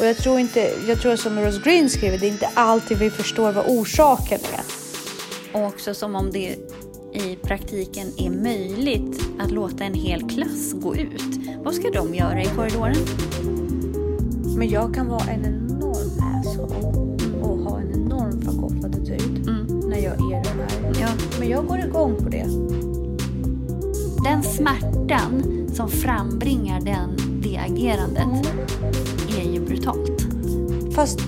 Och jag tror inte, jag tror som Rose Green skriver, det är inte alltid vi förstår vad orsaken är. Och också som om det i praktiken är möjligt att låta en hel klass gå ut. Vad ska de göra i korridoren? Men jag kan vara en enorm asshole och ha en enorm fuck off-attityd när jag är den här. Ja. Men jag går igång på det. Den smärtan som frambringar den, det agerandet är ju brutalt. Fast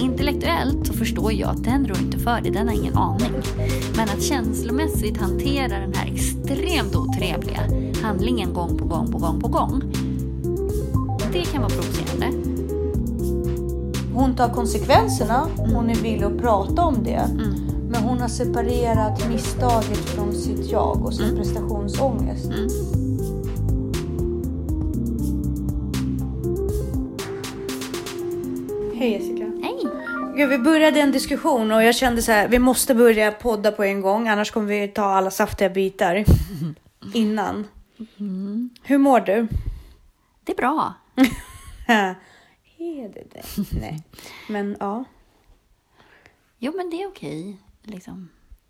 Intellektuellt så förstår jag att den rår inte för det, den har ingen aning. Men att känslomässigt hantera den här extremt otrevliga handlingen gång på gång på gång på gång. Det kan vara provocerande. hon tar konsekvenserna, hon är villig att prata om det. Men hon har separerat misstaget från sitt jag och sin prestationsångest. Hej Jessica. Nej, Gud, vi började en diskussion och jag kände så här, vi måste börja podda på en gång annars kommer vi ta alla saftiga bitar innan. Hur mår du? det är bra. Är det det? Nej. Men ja, Jo, men det är okej. Liksom.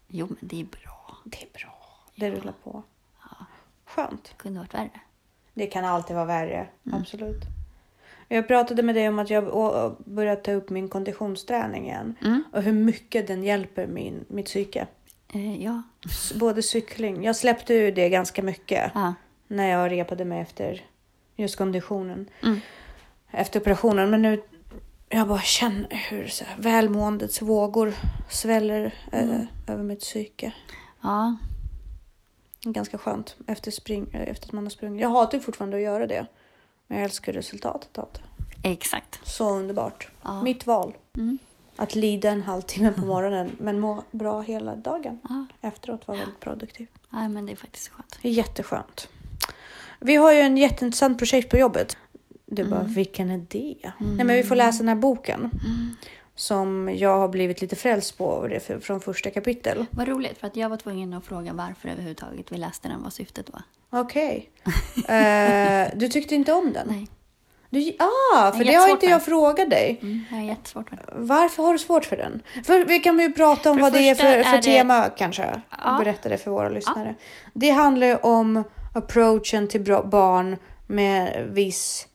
Jo, men det är bra. det är bra. Det rullar på. Skönt. Det kunde varit värre. Det kan alltid vara värre, absolut. Jag pratade med dig om att jag börjat ta upp min konditionsträning igen. Och hur mycket den hjälper min, mitt psyke. Eh, ja. Både cykling. Jag släppte ur det ganska mycket. ja. när jag repade mig efter just konditionen. Efter operationen. Men nu, jag bara känner hur så här, välmåendets vågor sväller eh, över mitt psyke. Ja, Ganska skönt efter, spring, efter att man har sprungit. Jag hatar ju fortfarande att göra det. Men jag älskar resultatet av det. exakt. Så underbart. Ja. Mitt val. Mm. Att lida en halvtimme på morgonen men må bra hela dagen. Ja. Efteråt vara väldigt produktiv. Nej, men det är faktiskt skönt. Det är jätteskönt. Vi har ju en jätteintressant projekt på jobbet. Du bara, vilken är det? Nej, men vi får läsa den här boken. Som jag har blivit lite frälst på det för- från första kapitel. Vad roligt, för att jag var tvungen att fråga varför överhuvudtaget vi läste den, vad syftet var. Okej. Eh, du tyckte inte om den? Nej, Du, ah, för det har inte för jag den. frågat dig. mm, jag har jättesvårt för det. Varför har du svårt för den? För vi kan ju prata om För vad det är för, för är det- tema kanske. Ja. Berätta det för våra lyssnare. Det handlar ju om approachen till barn med viss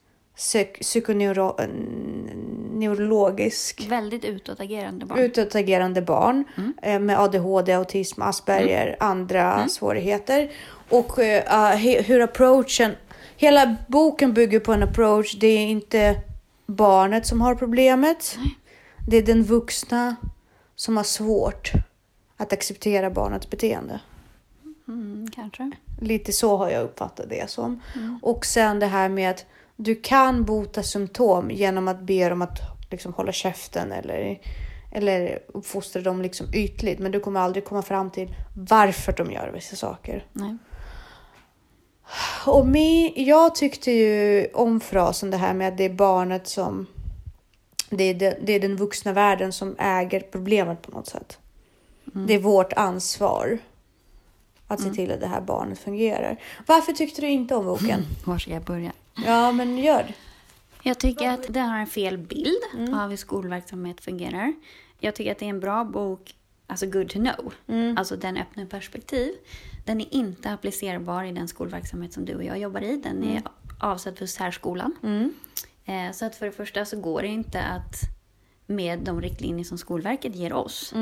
psyk- psykoneurologisk Väldigt utåtagerande barn. utåtagerande barn eh, med ADHD, autism, Asperger, andra svårigheter. Och he- hur approachen, hela boken bygger på en approach. Det är inte barnet som har problemet. Det är den vuxna som har svårt att acceptera barnets beteende. Mm, kanske. Lite så har jag uppfattat det som. Och sen det här med att du kan bota symptom genom att be dem att liksom hålla käften eller, eller uppfostra dem liksom ytligt. Men du kommer aldrig komma fram till varför de gör vissa saker. Nej. Och mi, jag tyckte ju om frasen det här med att det är barnet som... Det är, det, det är den vuxna världen som äger problemet på något sätt. Det är vårt ansvar att se till att det här barnet fungerar. Varför tyckte du inte om boken? Var ska jag börja? Ja, men gör det. Jag tycker att den har en fel bild av hur skolverksamhet fungerar. Jag tycker att det är en bra bok, alltså good to know. Alltså den öppnar perspektiv. Den är inte applicerbar i den skolverksamhet som du och jag jobbar i. Den är avsedd för särskolan. Eh, Så att för det första så går det inte att med de riktlinjer som Skolverket ger oss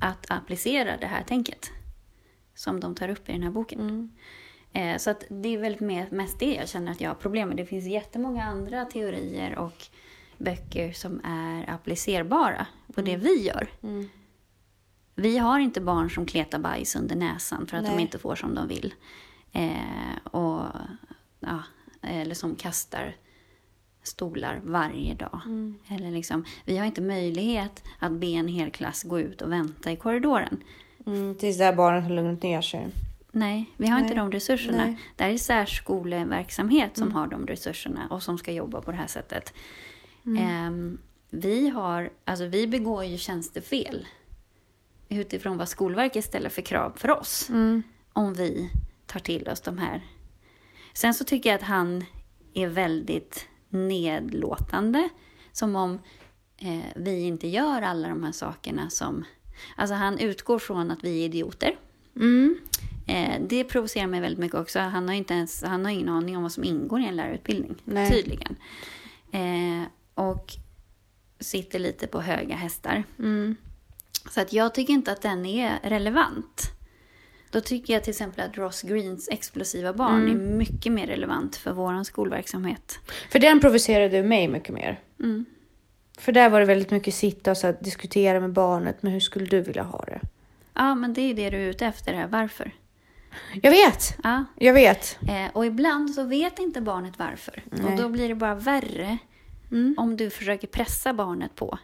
att applicera det här tänket som de tar upp i den här boken. Eh, Så att det är väldigt me- mest det jag känner att jag har problem med. Det finns jättemånga andra teorier och böcker som är applicerbara på det vi gör. Vi har inte barn som kletar bajs under näsan för att de Nej. inte får som de vill. Eh, och, ja, eller som kastar stolar varje dag. Eller liksom, vi har inte möjlighet att be en hel klass gå ut och vänta i korridoren. Mm, tills det här barnet har lugnat ner sig. Nej, vi har inte Nej. de resurserna. Nej. Mm. Det är särskoleverksamhet som har de resurserna och som ska jobba på det här sättet. Mm. Ehm, vi, har, alltså vi begår ju tjänstefel utifrån vad Skolverket ställer för krav för oss. Mm. Om vi tar till oss de här. Sen så tycker jag att han är väldigt nedlåtande. Som om eh, vi inte gör alla de här sakerna som... Alltså han utgår från att vi är idioter. Mm. Eh, det provocerar mig väldigt mycket också. Han har, inte ens, han har ingen aning om vad som ingår i en lärarutbildning. Nej. Tydligen. Eh, och sitter lite på höga hästar. Mm. Så att jag tycker inte att den är relevant. Då tycker jag till exempel att Ross Greens explosiva barn Mm. är mycket mer relevant för vår skolverksamhet. För den provocerade mig mycket mer. Mm. För där var det väldigt mycket sitta och så diskutera med barnet, men hur skulle du vilja ha det? Ja, men det är det du är ute efter. Här. Varför? Jag vet, Ja. jag vet. Eh, och ibland så vet inte barnet varför. Och Nej. då blir det bara värre Mm. om du försöker pressa barnet på.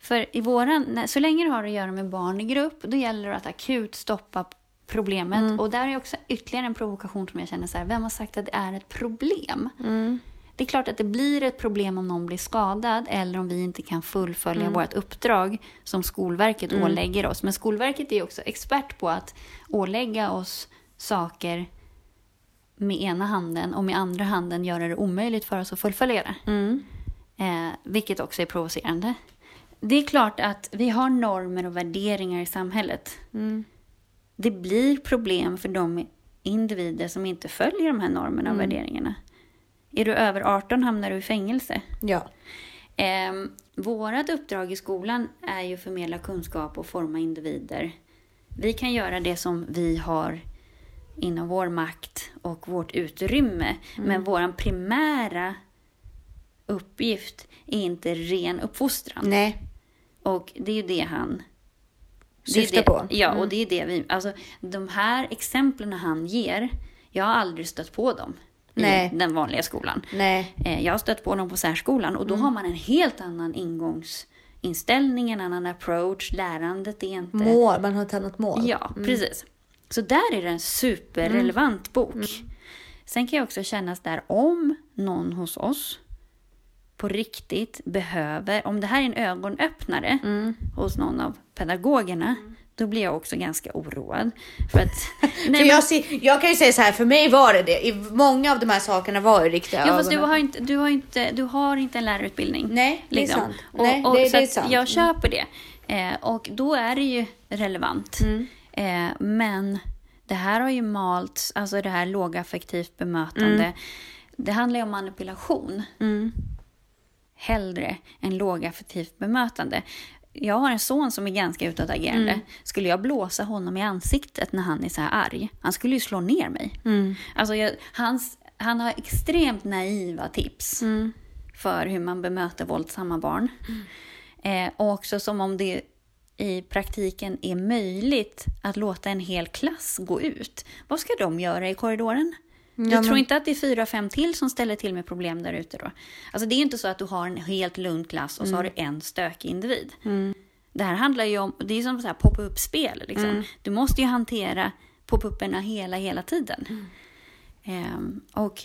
För i våran, när- så länge du har att göra med barn i grupp, då gäller det att akut stoppa problemet. Mm. Och där är också ytterligare en provokation som jag känner så här, vem har sagt att det är ett problem? Mm. Det är klart att det blir ett problem om någon blir skadad eller om vi inte kan fullfölja Mm. vårt uppdrag som Skolverket ålägger oss. Men Skolverket är också expert på att ålägga oss saker med ena handen och med andra handen göra det omöjligt för oss att fullfölja det. Mm. Eh, vilket också är provocerande. Det är klart att vi har normer och värderingar i samhället. Mm. Det blir problem för de individer som inte följer de här normerna och Mm. värderingarna. Är du över 18 hamnar du i fängelse. Ja. Eh, vårat uppdrag i skolan är ju att förmedla kunskap och forma individer. Vi kan göra det som vi har inom vår makt och vårt utrymme. Men vår primära uppgift är inte ren uppfostran. Nej. Och det är ju det han det Syftar det, på. Ja, Mm. och det är det vi... Alltså, de här exemplen han ger, jag har aldrig stött på dem Nej. i den vanliga skolan. Nej. Eh, Jag har stött på dem på särskolan och då Mm. har man en helt annan ingångsinställning, en annan approach. Lärandet är inte... Mål, man har ett annat mål. Ja, precis. Så där är det en superrelevant bok. Sen kan jag också känna så där, om någon hos oss på riktigt behöver, om det här är en ögonöppnare hos någon av pedagogerna, då blir jag också ganska oroad. För att... För Nej, men, jag, ser, jag kan ju säga så här, för mig var det det. I många av de här sakerna var ju riktiga ja, fast du har, inte, du, har inte, du har inte en lärarutbildning. Nej, det är sant. Och, Nej, och, det- så det är sant. Jag köper det. Eh, och då är det ju relevant. Mm. Eh, men det här har ju malts, alltså det här lågaffektivt bemötande. Det handlar ju om manipulation. Mm. Hellre än lågaffektivt bemötande. Jag har en son som är ganska utåtagerande. Mm. Skulle jag blåsa honom i ansiktet när han är så här arg, han skulle ju slå ner mig. Mm. Alltså jag, hans, han har extremt naiva tips Mm. för hur man bemöter våldsamma barn. Eh, och också som om det i praktiken är möjligt att låta en hel klass gå ut. Vad ska de göra i korridoren? Du Ja, tror men- inte att det är fyra, fem till som ställer till med problem där ute då? Alltså det är ju inte så att du har en helt lugn klass och så har du en stökig individ. Det här handlar ju om, det är som så här pop-up-spel liksom. Du måste ju hantera pop-upperna hela, hela tiden. Ehm, och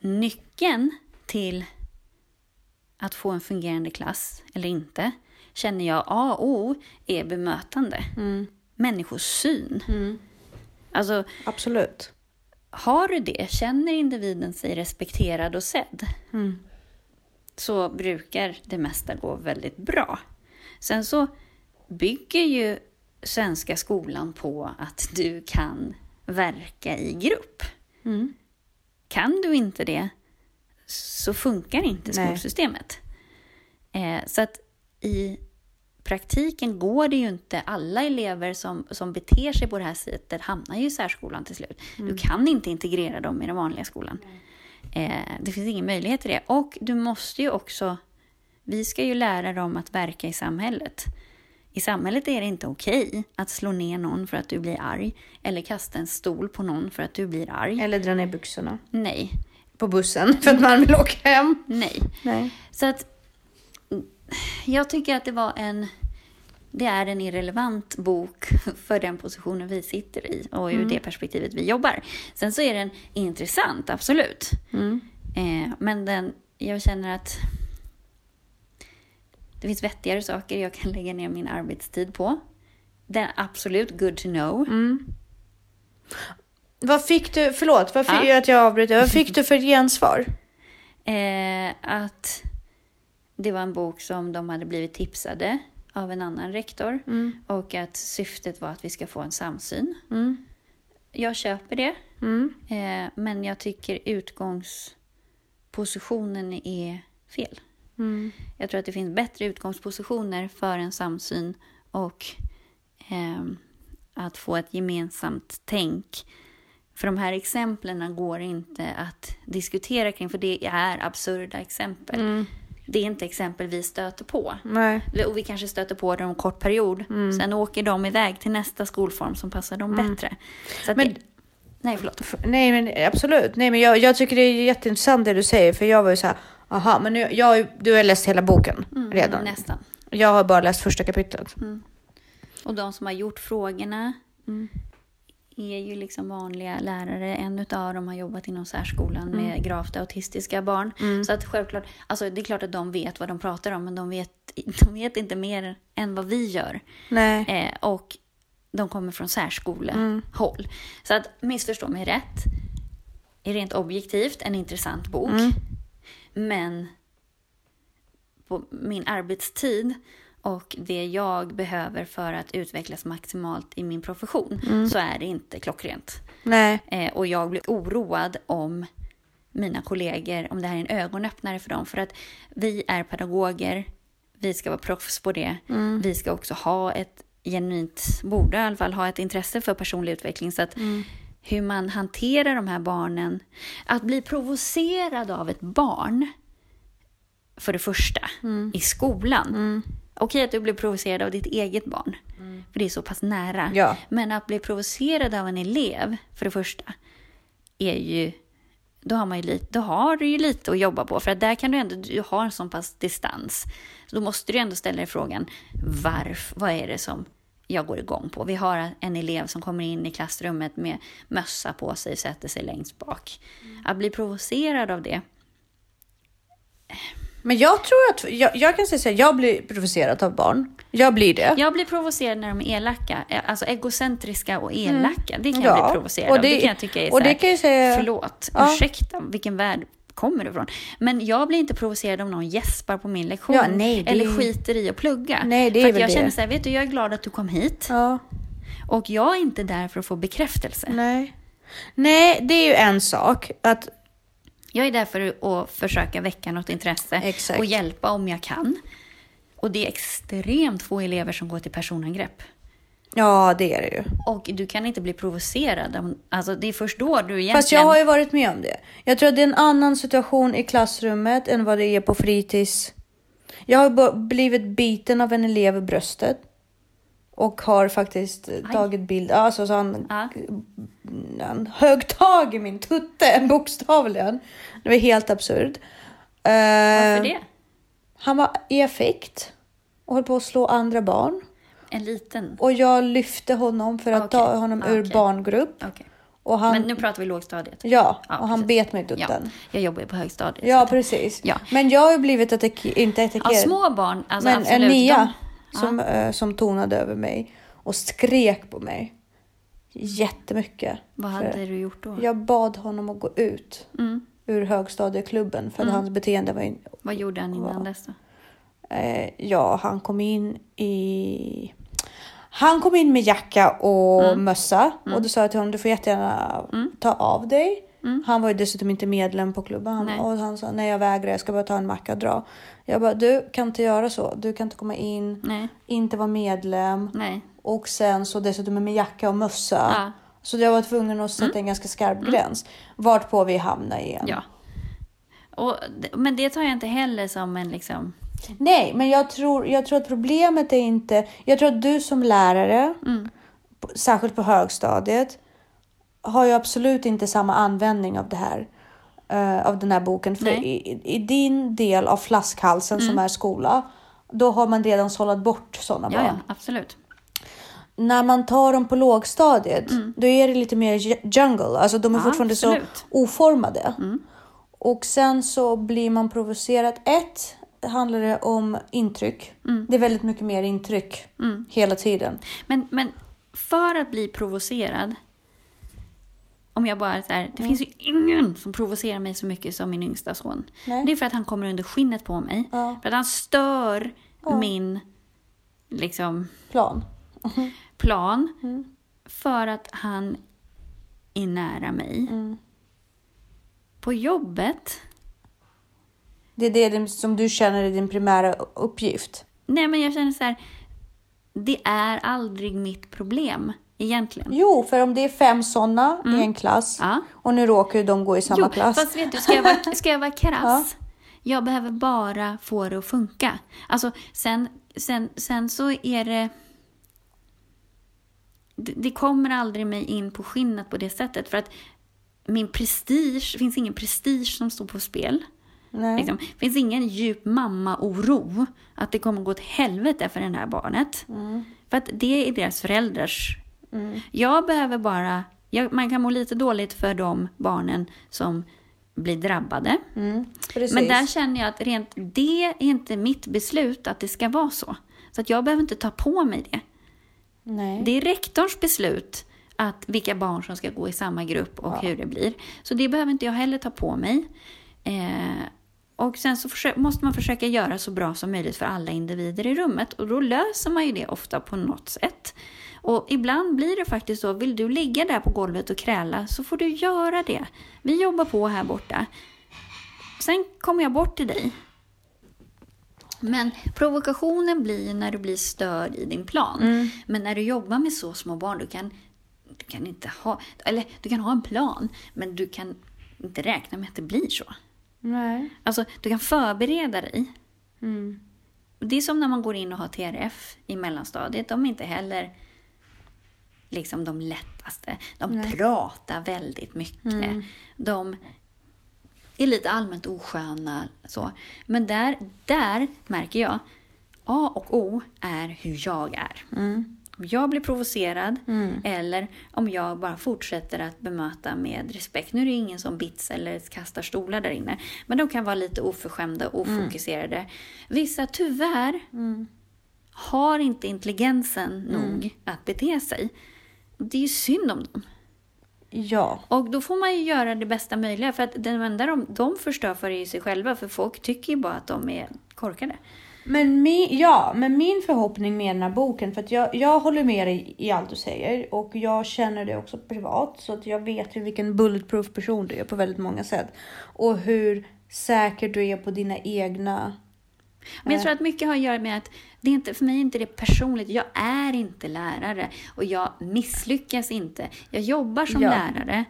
nyckeln till att få en fungerande klass eller inte känner jag A och O är bemötande. Människosyn. Alltså, Absolut. Har du det, känner individen sig respekterad och sedd, så brukar det mesta gå väldigt bra. Sen så bygger ju svenska skolan på att du kan verka i grupp. Kan du inte det så funkar inte skolsystemet. Eh, så att i praktiken går det ju inte. Alla elever som, som beter sig på det här sättet hamnar ju i särskolan till slut. Du kan inte integrera dem i den vanliga skolan. Eh, det finns ingen möjlighet till det. Och du måste ju också... Vi ska ju lära dem att verka i samhället. I samhället är det inte okej att slå ner någon för att du blir arg. Eller kasta en stol på någon för att du blir arg. Eller dra ner byxorna Nej, på bussen för att man vill åka hem. nej. Nej. Så att mm, jag tycker att det var en det är en irrelevant bok för den positionen vi sitter i och ur det perspektivet vi jobbar. Sen så är den intressant, absolut. Eh, men den, jag känner att det finns vettigare saker jag kan lägga ner min arbetstid på. Den är absolut good to know. Vad fick du, förlåt, vad fick, Ja. att jag avbryter. Vad fick du för gensvar? Eh, att det var en bok som de hade blivit tipsade av en annan rektor och att syftet var att vi ska få en samsyn. Mm. Jag köper det, Mm. eh, men jag tycker utgångspositionen är fel. Mm. Jag tror att det finns bättre utgångspositioner för en samsyn och ehm, att få ett gemensamt tänk. För de här exemplen går inte att diskutera kring, för det är absurda exempel. Mm. Det är inte exempel vi stöter på. Nej. Och vi kanske stöter på dem en kort period. Mm. Sen åker de iväg till nästa skolform som passar dem bättre. Så att Men- det, nej, förlåt. Nej men absolut. Nej men jag, jag tycker det är jätteintressant det du säger för jag var ju så här, aha men nu, jag, du har läst hela boken redan. Mm, Nästan. Jag har bara läst första kapitlet. Och de som har gjort frågorna Mm. Är ju liksom vanliga lärare. En av dem har jobbat inom särskolan Mm. med gravt autistiska barn. Så att självklart, alltså det är klart att de vet vad de pratar om, men de vet, de vet inte mer än vad vi gör. Nej. Eh, och de kommer från särskolehåll. Mm. Så att missförstå mig rätt. Är rent objektivt en intressant bok. Mm. Men på min arbetstid och det jag behöver för att utvecklas maximalt i min profession Mm. så är det inte klockrent. Nej. Eh, och jag blir oroad om mina kollegor, om det här är en ögonöppnare för dem. För att vi är pedagoger, vi ska vara proffs på det. Vi ska också ha ett genuint, borde i alla fall ha ett intresse för personlig utveckling. Så att hur man hanterar de här barnen, att bli provocerad av ett barn, för det första, i skolan. Okej att du blir provocerad av ditt eget barn, för det är så pass nära. Ja. Men att bli provocerad av en elev, för det första, är ju... Då har, man ju lite, då har du ju lite att jobba på. För att där kan du ändå, du har en sån pass distans. Så då måste du ändå ställa dig frågan, varför, vad är det som jag går igång på? Vi har en elev som kommer in i klassrummet med mössa på sig och sätter sig längst bak. Att bli provocerad av det, Men jag tror att, jag, jag kan säga så här, jag blir provocerad av barn. Jag blir det. Jag blir provocerad när de är elaka. Eh, Alltså egocentriska och elaka. Det kan jag Ja, bli provocerad och av. Det det- kan jag tycka är och så det här, kan jag säga- förlåt, Ja. ursäkta, vilken värld kommer du ifrån? Men jag blir inte provocerad om någon gäspar på min lektion. Ja, nej, det- Eller skiter i att plugga. Nej, det är för väl jag det. känner så här, vet du, jag är glad att du kom hit. Ja. Och jag är inte där för att få bekräftelse. Nej. Nej, det är ju en sak. Att, Jag är där för att försöka väcka något intresse Exakt. och hjälpa om jag kan. Och det är extremt få elever som går till personangrepp. ja, det är det ju. Och du kan inte bli provocerad. Alltså det är först då du egentligen... Fast jag har ju varit med om det. Jag tror att det är en annan situation i klassrummet än vad det är på fritids. Jag har blivit biten av en elev i bröstet. Och har faktiskt eh, tagit bild. Alltså så han, Ja. han högg tag i min tutte, bokstavligen. Det var helt absurd. Varför Eh, det? Han var i affekt och höll på att slå andra barn. En liten? Och jag lyfte honom för att Okej. ta honom ur Okej. barngrupp. Okej. Och han, Men nu pratar vi lågstadiet. ja, Ja, och han precis. bet mig i Ja, tutten. jag jobbar ju på högstadiet. Ja, precis. Ja. Men jag har ju blivit attackerad, inte ja, attackerad, små barn, alltså men absolut. en Mia de- som, eh, som tonade över mig och skrek på mig jättemycket. Vad hade du gjort då? Jag bad honom att gå ut Mm. ur högstadieklubben för att hans beteende var in, Vad gjorde han innan Wow. dess då? eh, Ja, han kom in i... Han kom in med jacka och Mm. mössa och då sa jag till honom, du får jättegärna ta av dig. Han var ju dessutom inte medlem på klubben. Han, Mm. Och han sa, nej jag vägrar, jag ska bara ta en macka och dra. Jag bara, du kan inte göra så. Du kan inte komma in, Nej, inte vara medlem. nej. Och sen så dessutom med jacka och mössa. Ja. Mm. Så jag var tvungen att sätta en ganska skarp gräns. Vart på vi hamnade igen. Ja. Och, men det tar jag inte heller som en liksom... Nej, men jag tror, jag tror att problemet är inte... Jag tror att du som lärare, Mm. särskilt på högstadiet, har ju absolut inte samma användning av det här. eh, av den här boken. För. Mm. i, i din del av flaskhalsen som är skola, då har man redan sållat bort sådana Ja, barn. ja, absolut. När man tar dem på lågstadiet, då är det lite mer ju- jungle. Alltså de är Mm. Ja, fortfarande absolut. Mm. så oformade. Och sen så blir man provocerad. Ett, handlar det om intryck. Mm. Det är väldigt mycket mer intryck hela tiden. Men, men för att bli provocerad, om jag bara så här, det finns ju ingen som provocerar mig så mycket som min yngsta son. Nej. Det är för att han kommer under skinnet på mig. Ja. För att han stör Ja. min liksom, Plan. plan. Mm. För att han är nära mig. Mm. På jobbet, Det är det som du känner är din primära uppgift. nej men jag känner så här, det är aldrig mitt problem egentligen. Jo, för om det är fem sådana i en klass Mm. Ja. och nu råkar de gå i samma Jo, klass. fast vet du, ska jag vara, ska jag vara krass? Jag behöver bara få det att funka. Alltså, sen, sen, sen så är det... det... Kommer aldrig mig in på skinnet på det sättet. För att min prestige, finns ingen prestige som står på spel. Liksom. Det finns ingen djup mamma-oro att det kommer gå åt helvete för det här barnet. Mm. För att det är deras föräldrars. Jag behöver bara... Jag, man kan må lite dåligt för de barnen som blir drabbade. Mm. Men där känner jag att rent det är inte mitt beslut att det ska vara så. Så att jag behöver inte ta på mig det. Nej. Det är rektorns beslut att vilka barn som ska gå i samma grupp och hur det blir. Så det behöver inte jag heller ta på mig. Eh, och sen så måste man försöka göra så bra som möjligt för alla individer i rummet. Och då löser man ju det ofta på något sätt. Och ibland blir det faktiskt så, vill du ligga där på golvet och kräla så får du göra det. Vi jobbar på här borta. Sen kommer jag bort till dig. Men provokationen blir när du blir störd i din plan. Men när du jobbar med så små barn, du kan, du kan inte ha, eller du kan ha en plan, men du kan inte räkna med att det blir så. Nej. Alltså, du kan förbereda dig. Mm. Det är som när man går in och har TRF i mellanstadiet. De är inte heller liksom de lättaste. De pratar väldigt mycket. De är lite allmänt osköna. Så. Men där, där märker jag, A och O är hur jag är. Om jag blir provocerad eller om jag bara fortsätter att bemöta med respekt. Nu är det ingen som bits eller kastar stolar där inne. Men de kan vara lite oförskämda och ofokuserade. Vissa tyvärr har inte intelligensen nog att bete sig. Det är ju synd om dem. Ja. Och då får man ju göra det bästa möjliga. För att det enda de, de förstör för är ju sig själva. För folk tycker ju bara att de är korkade. Men min, ja, men min förhoppning med den här boken, för att jag, jag håller med dig i allt du säger och jag känner det också privat så att jag vet ju vilken bulletproof person du är på väldigt många sätt och hur säker du är på dina egna. Men jag tror att mycket har att göra med att det är inte, för mig är inte det personligt. Jag är inte lärare och jag misslyckas inte. Jag jobbar som Ja. lärare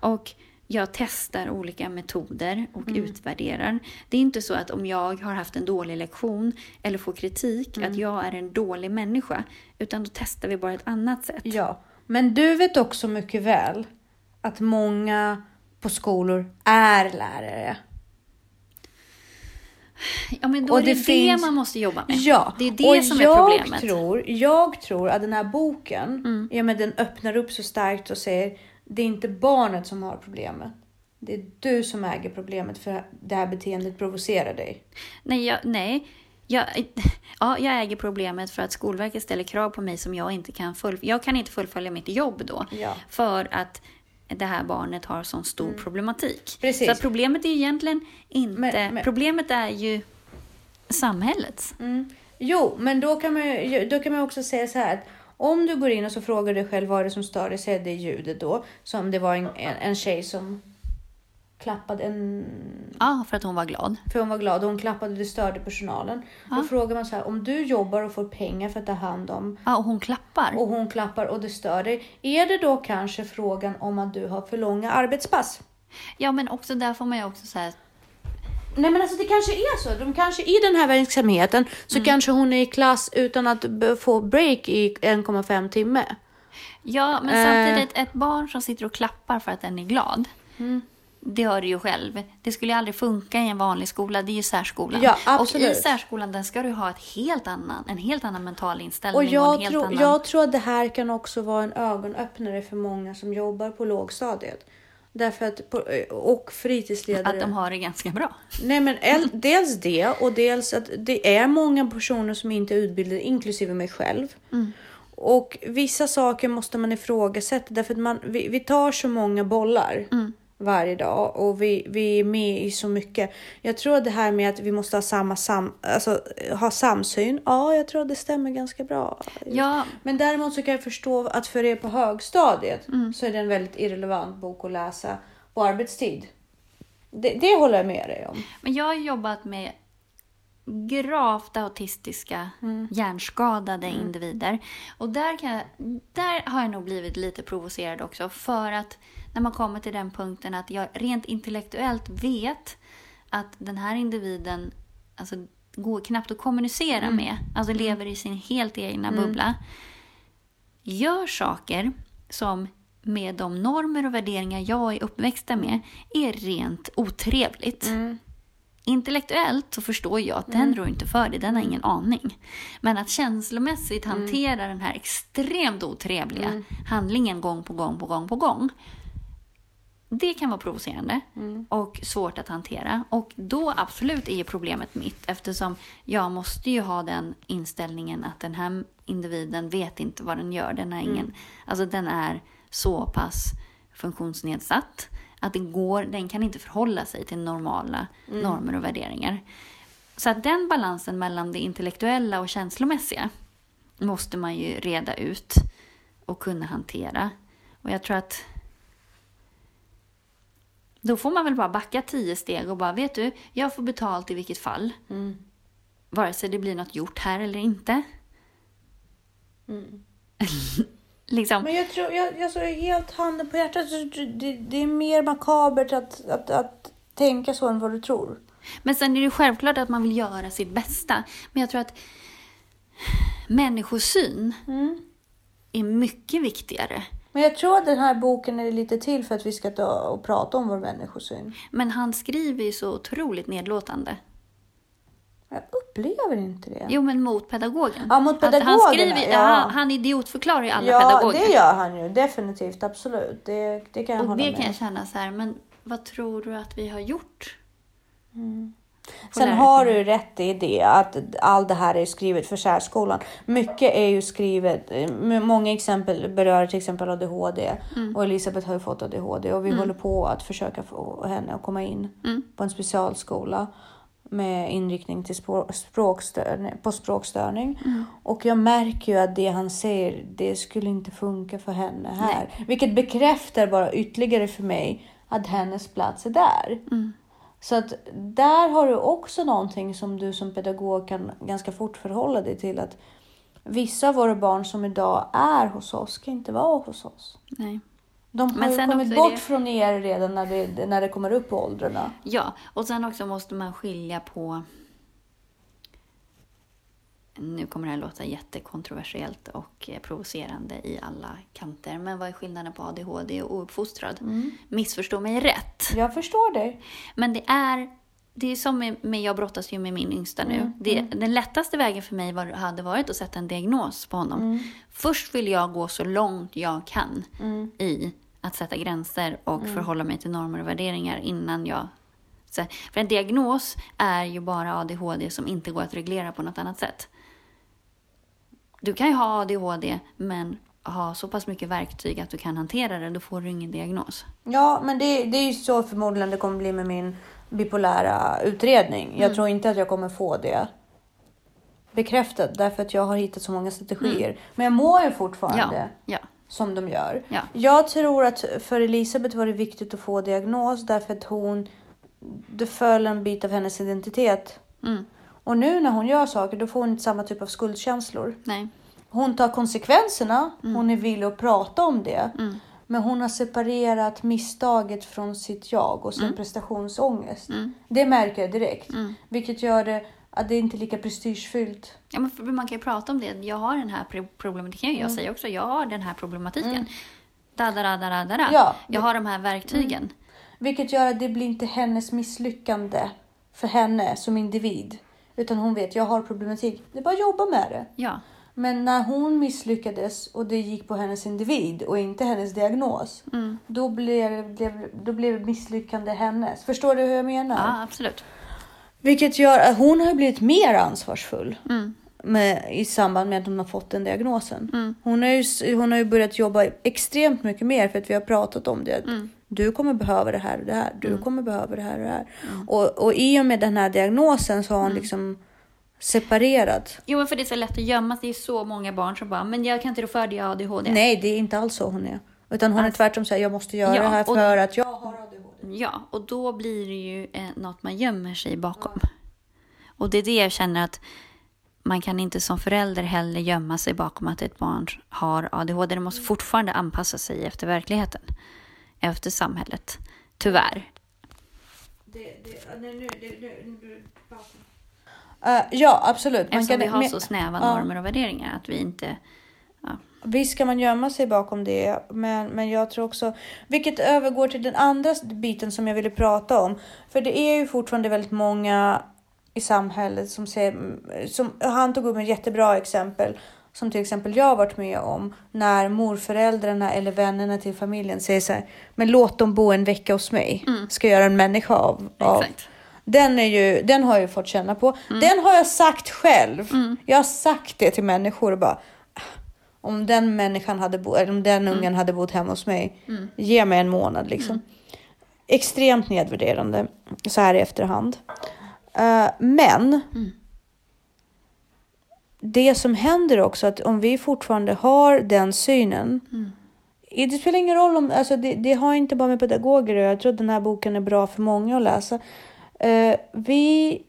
och jag testar olika metoder och utvärderar. Det är inte så att om jag har haft en dålig lektion eller får kritik att jag är en dålig människa. Utan då testar vi bara ett annat sätt. Ja, men du vet också mycket väl att många på skolor är lärare. Ja, men då Och är det det det, finns- man måste jobba med. Ja, Det är det och som är jag problemet. Tror, jag tror att den här boken, Mm. ja, men den öppnar upp så starkt och säger det är inte barnet som har problemet. Det är du som äger problemet för det här beteendet provocerar dig. Nej, jag, nej. Jag, ja, jag äger problemet för att Skolverket ställer krav på mig som jag inte kan fullfölja. Jag kan inte fullfölja mitt jobb då. Ja. För att det här barnet har sån stor problematik. Mm. Precis. Så problemet är ju egentligen inte... Men- men- Problemet är ju samhällets. Jo, men då kan man då kan man också säga så här att om du går in och så frågar dig själv vad är det som stör dig, så är det ljudet då. Som det var en, en, en tjej som klappade en Ja, för att hon var glad. För hon var glad och hon klappade och det störde personalen. Då frågar man så här, om du jobbar och får pengar för att ta hand om Ja, och hon klappar. och hon klappar och det stör dig. Är det då kanske frågan om att du har för långa arbetspass? Ja, men också där får man ju också säga Nej men alltså det kanske är så. De kanske i den här verksamheten så Mm. kanske hon är i klass utan att få break i 1,5 timme. Ja, men Eh. samtidigt ett barn som sitter och klappar för att den är glad. Mm. Det hör du ju själv. Det skulle ju aldrig funka i en vanlig skola. Det är ju särskolan. Ja, och absolut. i särskolan den ska du ha ett helt annan, en helt annan mental inställning. Och en jag, helt tror, annan... jag tror att det här kan också vara en ögonöppnare för många som jobbar på lågstadiet. Därför att, och fritidsledare. Att de har det ganska bra. Nej men el- dels det och dels att det är många personer som inte är utbildade, inklusive mig själv. Och vissa saker måste man ifrågasätta därför att man, vi, vi tar så många bollar varje dag och vi, vi är med i så mycket. Jag tror det här med att vi måste ha samma sam, alltså, ha samsyn. Ja, jag tror att det stämmer ganska bra. Ja, Men däremot så kan jag förstå att för er på högstadiet så är det en väldigt irrelevant bok att läsa på arbetstid. Det, det håller jag med dig om. men jag har jobbat med gravt autistiska, hjärnskadade individer. Och där, kan jag, där har jag nog blivit lite provocerad också. För att när man kommer till den punkten att jag rent intellektuellt vet att den här individen alltså, går knappt att kommunicera med. Alltså lever i sin helt egna bubbla. Gör saker som med de normer och värderingar jag är uppväxta med är rent otrevligt. Intellektuellt så förstår jag att den rår inte för det, den har ingen aning. Men att känslomässigt hantera den här extremt otrevliga handlingen gång på gång på gång på gång. Det kan vara provocerande och svårt att hantera. Och då absolut är ju problemet mitt eftersom jag måste ju ha den inställningen att den här individen vet inte vad den gör. Den, har ingen, alltså den är så pass funktionsnedsatt att det går, den kan inte förhålla sig till normala normer och värderingar. Så att den balansen mellan det intellektuella och känslomässiga måste man ju reda ut och kunna hantera. Och jag tror att då får man väl bara backa tio steg och bara, vet du, jag får betalt i vilket fall. Vare sig det blir något gjort här eller inte. liksom. Men jag tror, jag, jag står helt handen på hjärtat, så det, det är mer makabert att, att, att tänka så än vad du tror. Men sen är det självklart att man vill göra sitt bästa. Men jag tror att människosyn är mycket viktigare. Men jag tror att den här boken är lite till för att vi ska ta och prata om vår människosyn. Men han skriver ju så otroligt nedlåtande. Jag upplever inte det. Jo, men mot pedagogen. Ja, mot Att han, skriver, ja. han, han idiotförklarar ju alla ja, pedagoger. det gör han ju. Definitivt, absolut. Det, det kan jag Och hålla det med kan jag känna så här, men vad tror du att vi har gjort? På Sen läroplanen? har du rätt i det att allt det här är skrivet för särskolan. Mycket är ju skrivet, eh, många exempel berör till exempel ADHD Mm. och Elisabeth har ju fått ADHD och vi håller på att försöka få henne att komma in Mm. på en specialskola med inriktning till språk, språkstörning, på språkstörning. Mm. Och jag märker ju att det han säger, det skulle inte funka för henne här. Vilket bekräftar bara ytterligare för mig att hennes plats är där. Mm. Så att där har du också någonting som du som pedagog kan ganska fort förhålla dig till. att Vissa av våra barn som idag är hos oss ska inte vara hos oss. Nej. De har Men ju sen kommit också är bort det- från er redan när det, när det kommer upp i åldrarna. Ja, och sen också måste man skilja på... Nu kommer det här låta jättekontroversiellt och eh, provocerande i alla kanter. Men vad är skillnaden på ADHD och ouppfostrad? Missförstå mig rätt. Jag förstår dig. Men det är, det är som med, med jag brottas ju med min yngsta nu. Det, Den lättaste vägen för mig var, hade varit att sätta en diagnos på honom. Först vill jag gå så långt jag kan i att sätta gränser och förhålla mig till normer och värderingar innan jag... För en diagnos är ju bara ADHD som inte går att reglera på något annat sätt. Du kan ju ha ADHD men ha så pass mycket verktyg att du kan hantera det, då får du ingen diagnos. Ja, men det, det är ju så förmodligen det kommer bli med min bipolära utredning. Mm. Jag tror inte att jag kommer få det bekräftat därför att jag har hittat så många strategier. Men jag mår ju fortfarande Mm. Ja, ja. som de gör. Ja. Jag tror att för Elisabeth var det viktigt att få diagnos därför att hon, det föll en bit av hennes identitet. Mm. Och nu när hon gör saker då får hon inte samma typ av skuldkänslor. Nej. Hon tar konsekvenserna, Mm. hon är villig att prata om det. Men hon har separerat misstaget från sitt jag och sin Mm. prestationsångest. Det märker jag direkt. Vilket gör det att det inte är lika prestigefyllt. Ja, men man kan ju prata om det. Jag har den här pro- problematiken. Mm. Jag säger också, jag har den här problematiken. Da, da, da, da, da, da, da. Ja. Jag har de här verktygen. Vilket gör att det blir inte hennes misslyckande för henne som individ. Utan hon vet, jag har problematik. Det är bara att jobba med det. Ja. Men när hon misslyckades och det gick på hennes individ och inte hennes diagnos. Mm. Då, blev, blev, då blev misslyckande hennes. Förstår du hur jag menar? ja, absolut. Vilket gör att hon har blivit mer ansvarsfull. Mm. med, i samband med att hon har fått den diagnosen. Mm. Hon, har ju, hon har ju börjat jobba extremt mycket mer för att vi har pratat om det. Mm. Du kommer behöva det här och det här. Du kommer behöva det här och det här. Och, och i och med den här diagnosen så har hon Mm. liksom separerat. Jo, men för det är så lätt att gömma. Det är så många barn som bara, men jag kan inte rå för det, jag har ADHD. Nej, det är inte alls så hon är. Utan hon är tvärtom så här, jag måste göra Ja, det här och- för att jag har ADHD. Ja, och då blir det ju eh, något man gömmer sig bakom. Och det är det jag känner att man kan inte som förälder heller gömma sig bakom att ett barn har ADHD. Det måste fortfarande anpassa sig efter verkligheten. Efter samhället. Tyvärr. Eh, ja, absolut. Man Eftersom vi har men- så snäva ja. normer och värderingar. Att vi inte... Ja. Visst kan man gömma sig bakom det, men, men jag tror också, vilket övergår till den andra biten som jag ville prata om. För det är ju fortfarande väldigt många i samhället som säger, som, han tog upp ett jättebra exempel, som till exempel jag har varit med om, när morföräldrarna eller vännerna till familjen säger så här, men låt dem bo en vecka hos mig, ska göra en människa av, av. Den, är ju, den har jag ju fått känna på. Den har jag sagt själv. Jag har sagt det till människor och bara, "Ah, om den människan hade bo, eller om den ungen hade bott hemma hos mig, ge mig en månad liksom. Extremt nedvärderande så här i efterhand. Eh, men det som händer också att om vi fortfarande har den synen. i- Det spelar ingen roll om, alltså det, det har inte bara med pedagoger att. Jag tror att den här boken är bra för många att läsa. Eh, vi,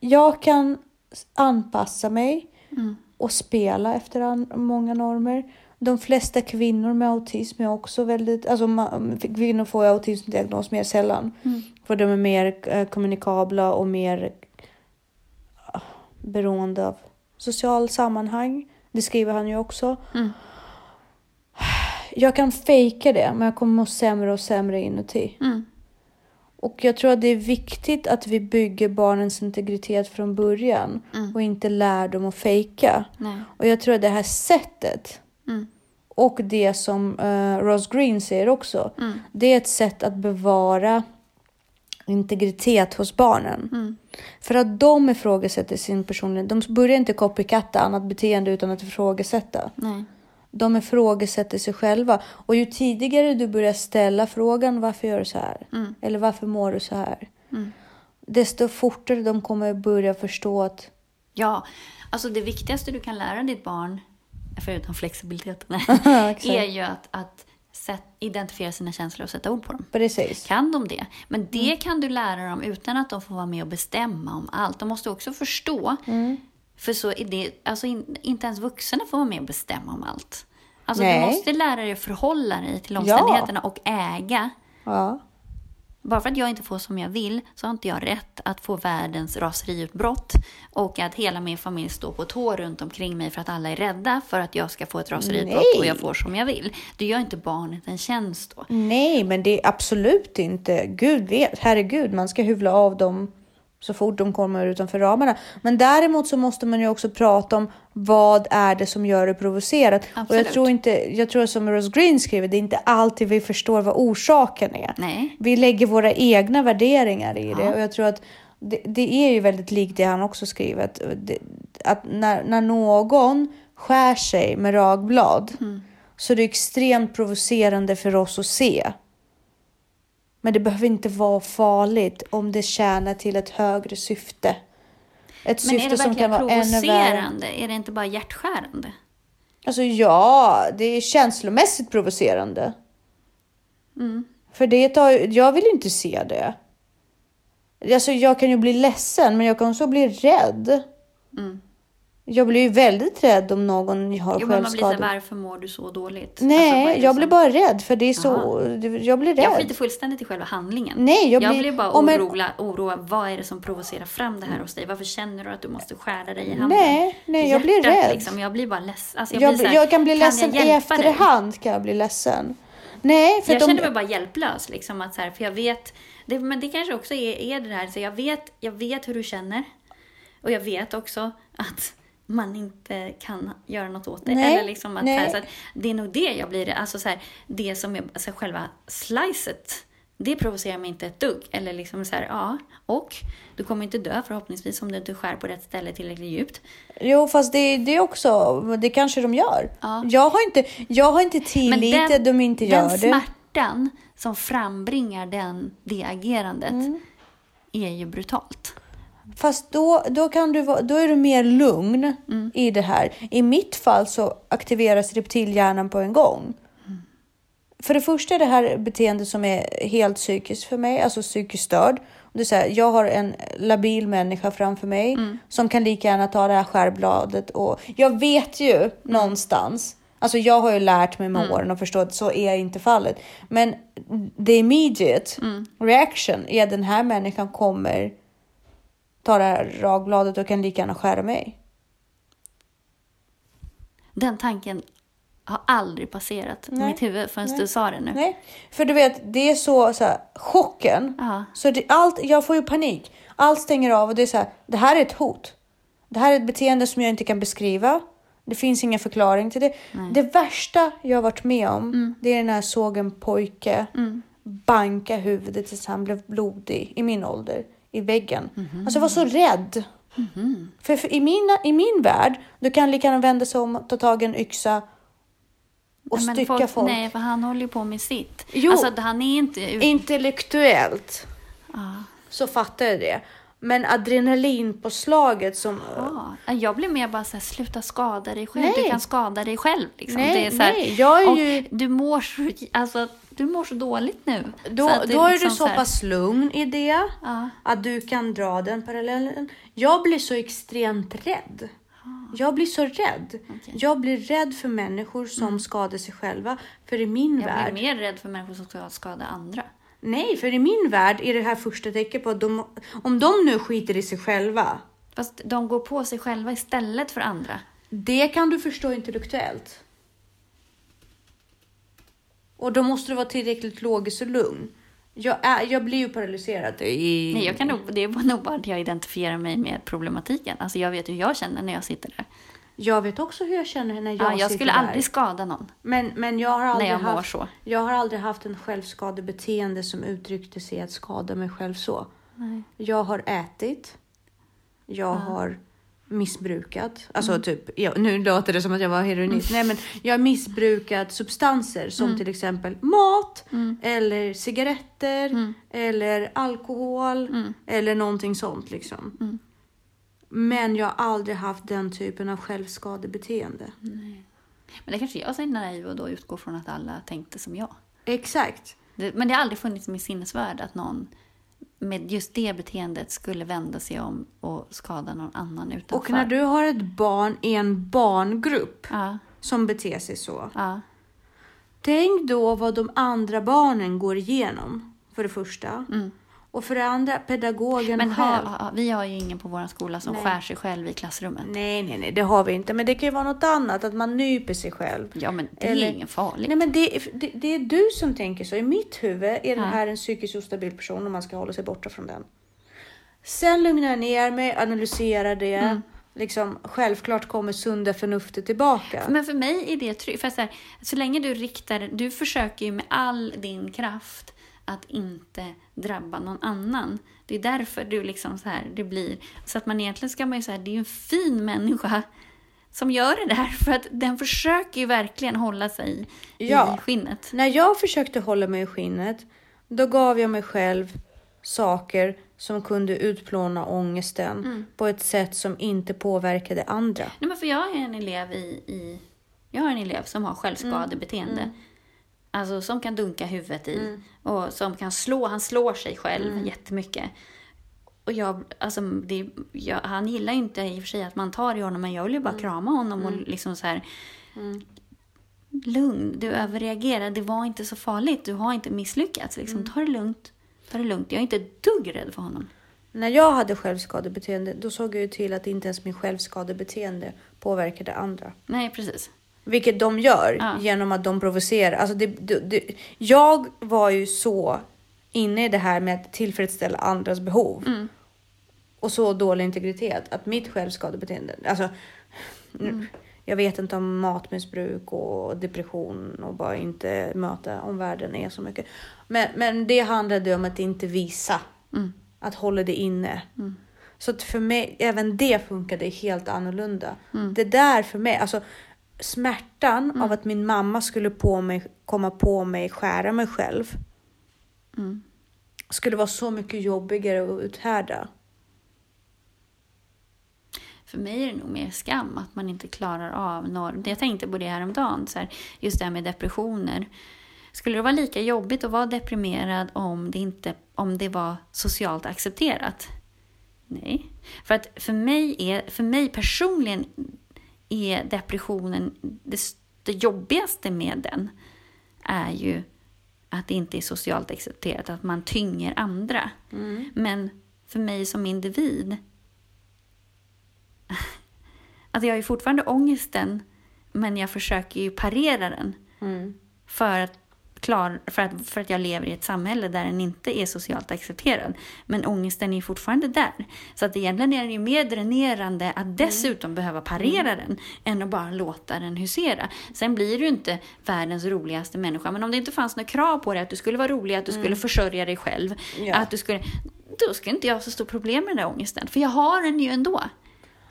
jag kan anpassa mig och spela efter an, många normer. De flesta kvinnor med autism är också väldigt, alltså ma- kvinnor får autismdiagnos mer sällan. För de är mer eh, kommunikabla och mer ah, beroende av social sammanhang. Det skriver han ju också. Mm. Jag kan fejka det, men jag kommer må sämre och sämre inuti. Mm. Och jag tror att det är viktigt att vi bygger barnens integritet från början Mm. och inte lär dem att fejka. Nej. Och jag tror att det här sättet Mm. och det som uh, Ross Green säger också, Mm. det är ett sätt att bevara integritet hos barnen. Mm. För att de ifrågasätter sin personlighet. De börjar inte copycatta annat beteende utan att ifrågasätta. Nej. De ifrågasätter sig själva. Och ju tidigare du börjar ställa frågan varför gör du så här? Mm. Eller varför mår du så här? Mm. Desto fortare de kommer börja förstå att Ja, alltså det viktigaste du kan lära ditt barn, förutom flexibiliteten, är ju att, att sätt, identifiera sina känslor och sätta ord på dem. precis. Kan de det? Men det kan du lära dem utan att de får vara med och bestämma om allt. De måste också förstå. För så är det, alltså in, inte ens vuxna får vara med och bestämma om allt. Alltså Nej. du måste lära dig att förhålla dig till omständigheterna och äga. Ja. Bara för att jag inte får som jag vill så har inte jag rätt att få världens raseriutbrott och att hela min familj står på tå runt omkring mig för att alla är rädda för att jag ska få ett raseriutbrott Nej. och jag får som jag vill. Det gör inte barnet en tjänst då. Nej, men det är absolut inte. Gud vet, herregud, man ska hyvla av dem så fort de kommer utanför ramarna. Men däremot så måste man ju också prata om vad är det som gör det provocerat. Och jag Absolut. tror inte, jag tror som Rose Green skriver, det är inte alltid vi förstår vad orsaken är. Nej. Vi lägger våra egna värderingar i det Ja. och jag tror att det, det är ju väldigt likt det han också skriver. Att, det, att när, när någon skär sig med ragblad så är det extremt provocerande för oss att se. Men det behöver inte vara farligt om det tjänar till ett högre syfte. Ett Men är syfte det som kan vara provocerande? Är det inte bara hjärtskärande? Alltså ja, det är känslomässigt provocerande. Mm. För det tar, jag vill inte se det. Alltså jag kan ju bli ledsen, men jag kan också bli rädd. Mm. Jag blir ju väldigt rädd om någon har Jo, men man blir varför mår du så dåligt? Nej, Alltså, är det jag blir bara rädd för det är så. Jag blir rädd. Jag skiter fullständigt i själva handlingen. Nej, jag jag blir- blir bara orolig, oroa, vad är det som provocerar fram det här hos dig? Varför känner du att du måste skära dig i handen? Nej, nej, jag blir Hjärtat, rädd. Liksom, jag blir bara ledsen. Alltså, jag, jag, blir så här, jag kan bli ledsen i hjälpa dig? efterhand. Kan jag bli ledsen. Nej, för Jag de, känner mig bara hjälplös. Liksom, att så här, för jag vet, det, men det kanske också är, är det här, så jag vet, jag vet hur du känner. Och jag vet också att man inte kan göra något åt det. Nej, Eller liksom att, här, så att det är nog det jag blir, alltså så här, det som är alltså själva slicet Det provocerar mig inte ett dugg. Eller liksom så här, ja, och du kommer inte dö förhoppningsvis om du inte skär på rätt ställe tillräckligt djupt. Jo, fast det, det också, det kanske de gör. Ja. Jag har inte, jag har inte tillit att de inte gör den det. smärtan som frambringar den, det agerandet Mm. är ju brutalt. Fast då, då, kan du, då är du mer lugn Mm. i det här. I mitt fall så aktiveras reptilhjärnan på en gång. För det första är det här beteendet som är helt psykiskt för mig, alltså psykiskt störd. Det är så här, jag har en labil människa framför mig Mm. som kan lika gärna ta det här skärbladet och jag vet ju Mm. någonstans Alltså jag har ju lärt mig med åren och förstått att så är inte fallet. Men the immediate Mm. reaction är att den här människan kommer ta det här ragbladet och kan lika gärna skära mig. Den tanken har aldrig passerat Nej. mitt huvud förrän Nej. du sa det nu. Nej, för du vet, det är så, så här, chocken. Så det, allt, jag får ju panik. Allt stänger av och det är så här, det här är ett hot. Det här är ett beteende som jag inte kan beskriva. Det finns ingen förklaring till det. Det värsta jag har varit med om, Mm. det är när jag såg en pojke banka huvudet tills han blev blodig i min ålder i väggen. Mhm. Alltså jag var så rädd. För, för i, mina, i min värld, du kan lika gärna vända sig om, ta tag i en yxa och Men stycka folk. Nej, för han håller ju på med sitt. Jo. Alltså, han är inte... Intellektuellt Ja. så fattar jag det. Men adrenalinpåslaget som... Ja, jag blir mer bara så här, sluta skada dig själv. Nej. Du kan skada dig själv. Liksom. Nej, här, nej, jag är ju- du, mår så, alltså, du mår så dåligt nu. Då, Så då är liksom du så här- pass lugn i det Ja. att du kan dra den parallellen. Jag blir så extremt rädd. Jag blir så rädd. Jag blir rädd för människor som skadar sig själva. För i min Mm. Jag värld... blir mer rädd för människor som ska skada andra. Nej, för i min värld är det här första tecken på att de, om de nu skiter i sig själva. Fast de går på sig själva istället för andra. Det kan du förstå intellektuellt. Och då måste du vara tillräckligt logisk och lugn. Jag, är, jag blir ju paralyserad. I... Nej, jag kan nog, det är nog bara att jag identifierar mig med problematiken. Alltså jag vet hur jag känner när jag sitter där. Jag vet också hur jag känner när jag, Ja, jag sitter skulle där. aldrig skada någon. Men, men jag har aldrig jag haft, så. Jag har aldrig haft en självskadebeteende som uttryckte sig att skada mig själv så. Nej. Jag har ätit. Jag har missbrukat. Alltså Mm. typ, ja, nu låter det som att jag var heroinist. Nej men jag har missbrukat substanser som Mm. till exempel mat eller cigaretter Mm. eller alkohol eller någonting sånt liksom. Mm. Men jag har aldrig haft den typen av självskadebeteende. Men det kanske jag är naiv och då utgår från att alla tänkte som jag. Exakt. Det, men det har aldrig funnits i min sinnesvärld att någon med just det beteendet skulle vända sig om och skada någon annan utanför. Och när du har ett barn i en barngrupp Ja, som beter sig så. ja. Tänk då vad de andra barnen går igenom. För det första. Och för det andra pedagogen. Men själv. ha, ha, vi har ju ingen på vår skola som Nej. skär sig själv i klassrummet. Nej, nej, nej, det har vi inte. Men det kan ju vara något annat, att man nyper sig själv. Ja, men det Eller- är ingen farligt. Nej, men det, det, det är du som tänker så. I mitt huvud är den Ja. här en psykiskt ostabil person och man ska hålla sig borta från den. Sen lugnar jag ner mig, analyserar det. Mm. Liksom, självklart kommer sunda förnuftet tillbaka. Men för mig är det tryggt. För så, här, så länge du riktar, du försöker ju med all din kraft att inte drabba någon annan. Det är därför du liksom så här, det blir, så att man egentligen ska man ju säga, det är ju en fin människa som gör det där för att den försöker ju verkligen hålla sig Ja. i skinnet. När jag försökte hålla mig i skinnet, då gav jag mig själv saker som kunde utplåna ångesten Mm. på ett sätt som inte påverkade andra. Nej, men för jag är en elev i, i jag har en elev som har självskadebeteende. Alltså som kan dunka huvudet i och som kan slå, han slår sig själv Mm. jättemycket. Och jag, alltså, det, jag, han gillar ju inte i och för sig att man tar i honom men jag vill ju bara krama honom och liksom så här. Lugn, du överreagerar, det var inte så farligt, du har inte misslyckats. Liksom. Ta det lugnt, ta det lugnt. Jag är inte ett dugg rädd för honom. När jag hade självskadebeteende, då såg jag ju till att inte ens min självskadebeteende påverkade andra. Nej, precis. Vilket de gör Ja. genom att de provocerar. Alltså det, det, det, jag var ju så inne i det här med att tillfredsställa andras behov. Mm. Och så dålig integritet att mitt självskadebeteende, alltså Jag vet inte om matmissbruk och depression och bara inte möta omvärlden är så mycket. Men, men det handlade om att inte visa. Mm. Att hålla det inne. Så att för mig, även det funkade helt annorlunda. Mm. Det där för mig, alltså smärtan av att min mamma skulle på mig, komma på mig, skära mig själv. Mm. Skulle vara så mycket jobbigare att uthärda. För mig är det nog mer skam att man inte klarar av norm. Jag tänkte på det häromdagen, så här, just det här med depressioner. Skulle det vara lika jobbigt att vara deprimerad om det, inte, om det var socialt accepterat? Nej. För att för mig, är, för mig personligen är depressionen, det, det jobbigaste med den är ju att det inte är socialt accepterat, att man tynger andra. Men för mig som individ Alltså jag har ju fortfarande ångesten, men jag försöker ju parera den. För, att klar, för, att, för att jag lever i ett samhälle där den inte är socialt accepterad. Men ångesten är fortfarande där. Så att egentligen är det ju mer dränerande att dessutom behöva parera den, än att bara låta den husera. Sen blir du inte världens roligaste människa, men om det inte fanns några krav på dig att du skulle vara rolig, att du skulle försörja dig själv, Ja. att du skulle... Då skulle inte jag ha så stort problem med den där ångesten, för jag har den ju ändå.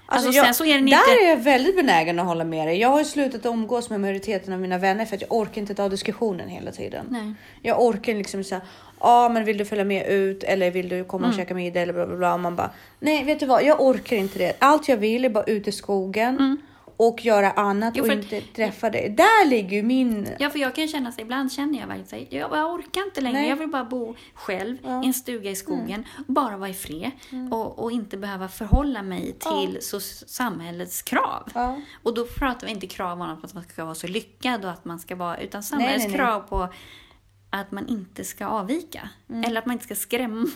Alltså, jag, sen så är den där inte... är jag väldigt benägen att hålla med dig. Jag har slutat umgås med majoriteten av mina vänner för att jag orkar inte ta diskussionen hela tiden. Nej. Jag orkar liksom säga, ja men vill du följa med ut eller vill du komma Mm. och käka middag eller bla bla bla. Och man bara, nej vet du vad, jag orkar inte det. Allt jag vill är bara ut i skogen och göra annat Mm. Jo, och inte träffa dig. Där ligger ju min... Ja, för jag kan känna så ibland känner jag verkligen jag, jag orkar inte längre. Nej. Jag vill bara bo själv i en stuga i skogen, bara vara i fred och, och inte behöva förhålla mig till så, samhällets krav. Ja. Och då pratar vi inte krav om att man ska vara så lyckad och att man ska vara, utan samhällets nej, nej. krav på att man inte ska avvika. Eller att man inte ska skrämma.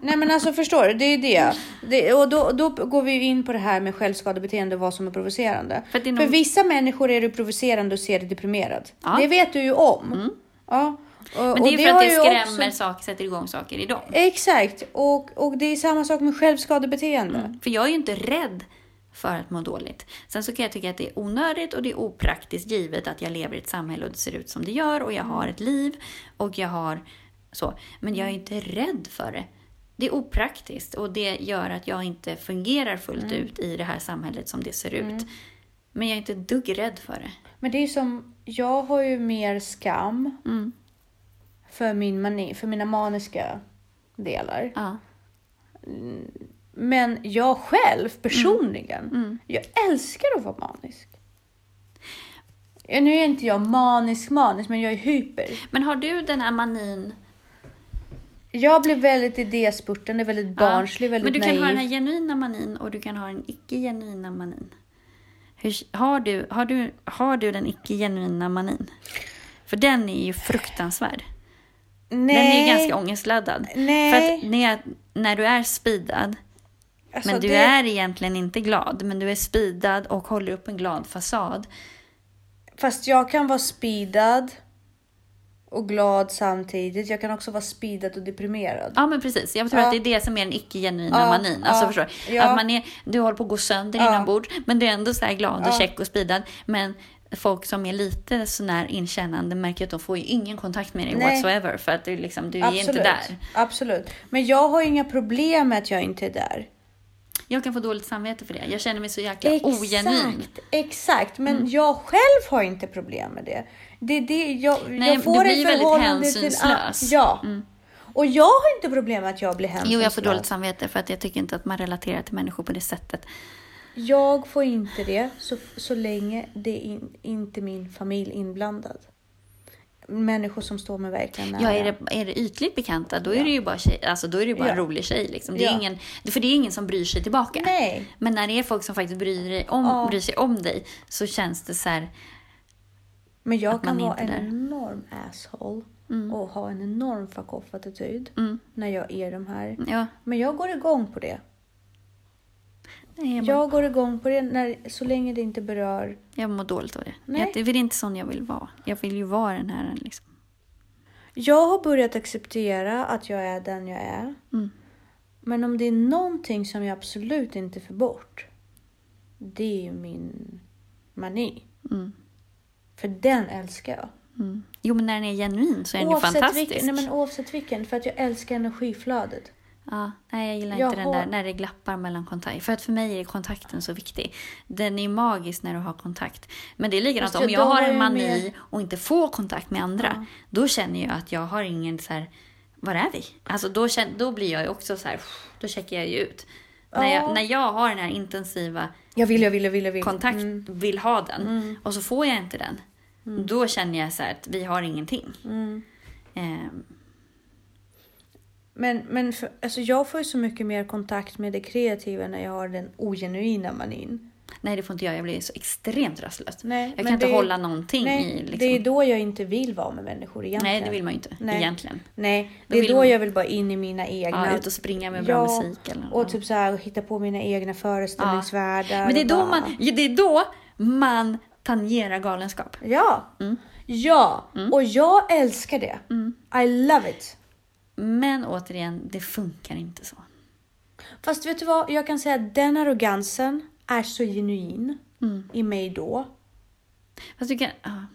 Nej men alltså förstår du, det är det. det och då, då går vi ju in på det här med självskadebeteende och vad som är provocerande. För att det är För nog- vissa människor är det provocerande att se dig deprimerad. Ja. Mm. Det vet du ju om. Ja. Och, Men och det är för att har det skrämmer också- saker, sätter igång saker i dem. Exakt, och, och det är samma sak med självskadebeteende. För jag är ju inte rädd för att må dåligt. Sen så kan jag tycka att det är onödigt och det är opraktiskt givet att jag lever i ett samhälle och det ser ut som det gör och jag har ett liv och jag har så. Men jag är inte rädd för det. Det är opraktiskt och det gör att jag inte fungerar fullt ut i det här samhället som det ser ut. Men jag är inte dugg rädd för det. Men det är som, jag har ju mer skam Mm. för, min mani, för mina maniska delar. Ja. Men jag själv personligen, Mm. jag älskar att vara manisk. Ja, Nu är inte jag manisk manisk, men jag är hyper. Men har du den här manin Jag blir väldigt idéspurtande, väldigt barnslig, väldigt Men du kan naiv. ha den här genuina manin och du kan ha den icke-genuina manin. Hur, har, du, har, du, har du den icke-genuina manin? För den är ju fruktansvärd. Nej. Den är ganska ångestladdad. Nej. För att när, när du är speedad, Alltså, men du det- är egentligen inte glad, men du är speedad och håller upp en glad fasad. Fast jag kan vara speedad och glad samtidigt. Jag kan också vara speedad och deprimerad. Ja men precis, jag tror Ja. att det är det som är den icke-genuina Ja, manin. Alltså, ja, förstår du? Att man är, du håller på att gå sönder Ja. inombords, men du är ändå så här glad och check och speedad. Men folk som är lite sånär inkännande märker att de får ju ingen kontakt med dig Nej. whatsoever för att du, liksom, du är inte där. Absolut. Men jag har inga problem med att jag inte är där. Jag kan få dåligt samvete för det. Jag känner mig så jäkla ogenuin. Exakt, exakt. Men jag själv har inte problem med det. Det det jag, Nej, jag du får blir ett väldigt till hänsynslös. Ja. Och jag har inte problem med att jag blir hänsynslös. Jo, jag får dåligt samvete för att jag tycker inte att man relaterar till människor på det sättet. Jag får inte det så, så länge det är in, inte min familj inblandad. Människor som står mig verkligen nära. Ja, är det, är det ytligt bekanta, då är det ju bara, tjej, alltså, då är det bara en Ja. rolig tjej. Liksom. Det är Ja. ingen, för det är ingen som bryr sig tillbaka. Nej. Men när det är folk som faktiskt bryr, om, Ja. bryr sig om dig så känns det så här... Men jag kan vara en enorm asshole och ha en enorm fuck off-attityd Mm, när jag är de här. ja, Men jag går igång på det. Nej, jag, mår, Jag går igång på det när, så länge det inte berör. jag mår dåligt av det. Nej. Jag, det är inte sån jag vill vara. Jag vill ju vara den här liksom. Jag har börjat acceptera att jag är den jag är. Mm. Men om det är någonting som jag absolut inte får bort. Det är ju min mani. Mm. För den älskar jag. Mm. Jo, men när den är genuin så är den ju fantastisk. vilken, nej men oavsett vilken, för att jag älskar energiflödet. Ja, nej, jag gillar inte den där när det glappar mellan kontakt. För att för mig är kontakten så viktig. Den är magisk när du har kontakt. Men det är likadant om jag- har en mani mer- och inte får kontakt med andra. Då känner jag att jag har ingen så här, var är vi? Alltså då, känner, då blir jag ju också så här, då checkar jag ju ut. När, Ja. jag, när jag har den här intensiva Jag vill, jag vill, jag vill, jag vill. kontakt, Mm. vill ha den och så får jag inte den. Då känner jag så här att vi har ingenting. Mm. Men, men för, alltså jag får ju så mycket mer kontakt med det kreativa när jag har den ogenuina manin. nej, det får inte jag. Jag blir så extremt rastlös. Nej, jag kan inte det- hålla någonting Nej, i. Liksom. det är då jag inte vill vara med människor egentligen. Nej, det vill man ju inte Nej. egentligen. Nej, Då det är vill då man- jag vill bara in i mina egna... Ja, ut och springa med bra Ja, musik eller Och typ så här hitta på mina egna föreställningsvärldar. Men det är, då bara- man, ja, det är då man tangerar galenskap. Ja. Mm. Ja, och jag älskar det. I love it. Men återigen, det funkar inte så. Fast vet du vad? Jag kan säga att den arrogansen är så genuin Mm. i mig då. Fast du kan... ja.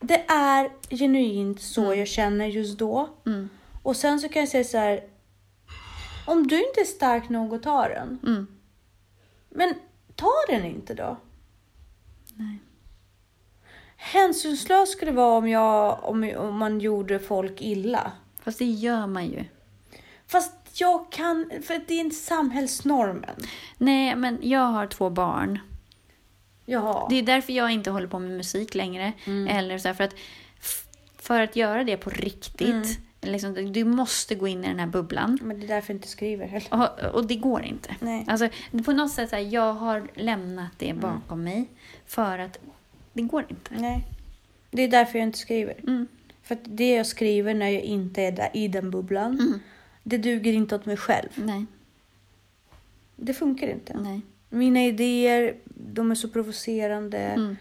Det är genuint så jag känner just då. Mm. Och sen så kan jag säga så här. Om du inte är stark nog att ta den. Mm. Men ta den inte då. Nej. Hänsynslös skulle det vara om, jag, om, om man gjorde folk illa. Fast det gör man ju. Fast jag kan, för det är inte samhällsnormen. Nej, men jag har två barn. Jaha. Det är därför jag inte håller på med musik längre. Eller så här, för, att, för att göra det på riktigt. Liksom, du måste gå in i den här bubblan. Men det är därför jag inte skriver heller. Och, och det går inte. Nej. Alltså, på något sätt, så här, jag har lämnat det bakom mig. För att det går inte. Nej. Det är därför jag inte skriver. Mm. För att det jag skriver när jag inte är där, i den bubblan, Mm. det duger inte åt mig själv. Nej, Det funkar inte. nej. Mina idéer, de är så provocerande Mm.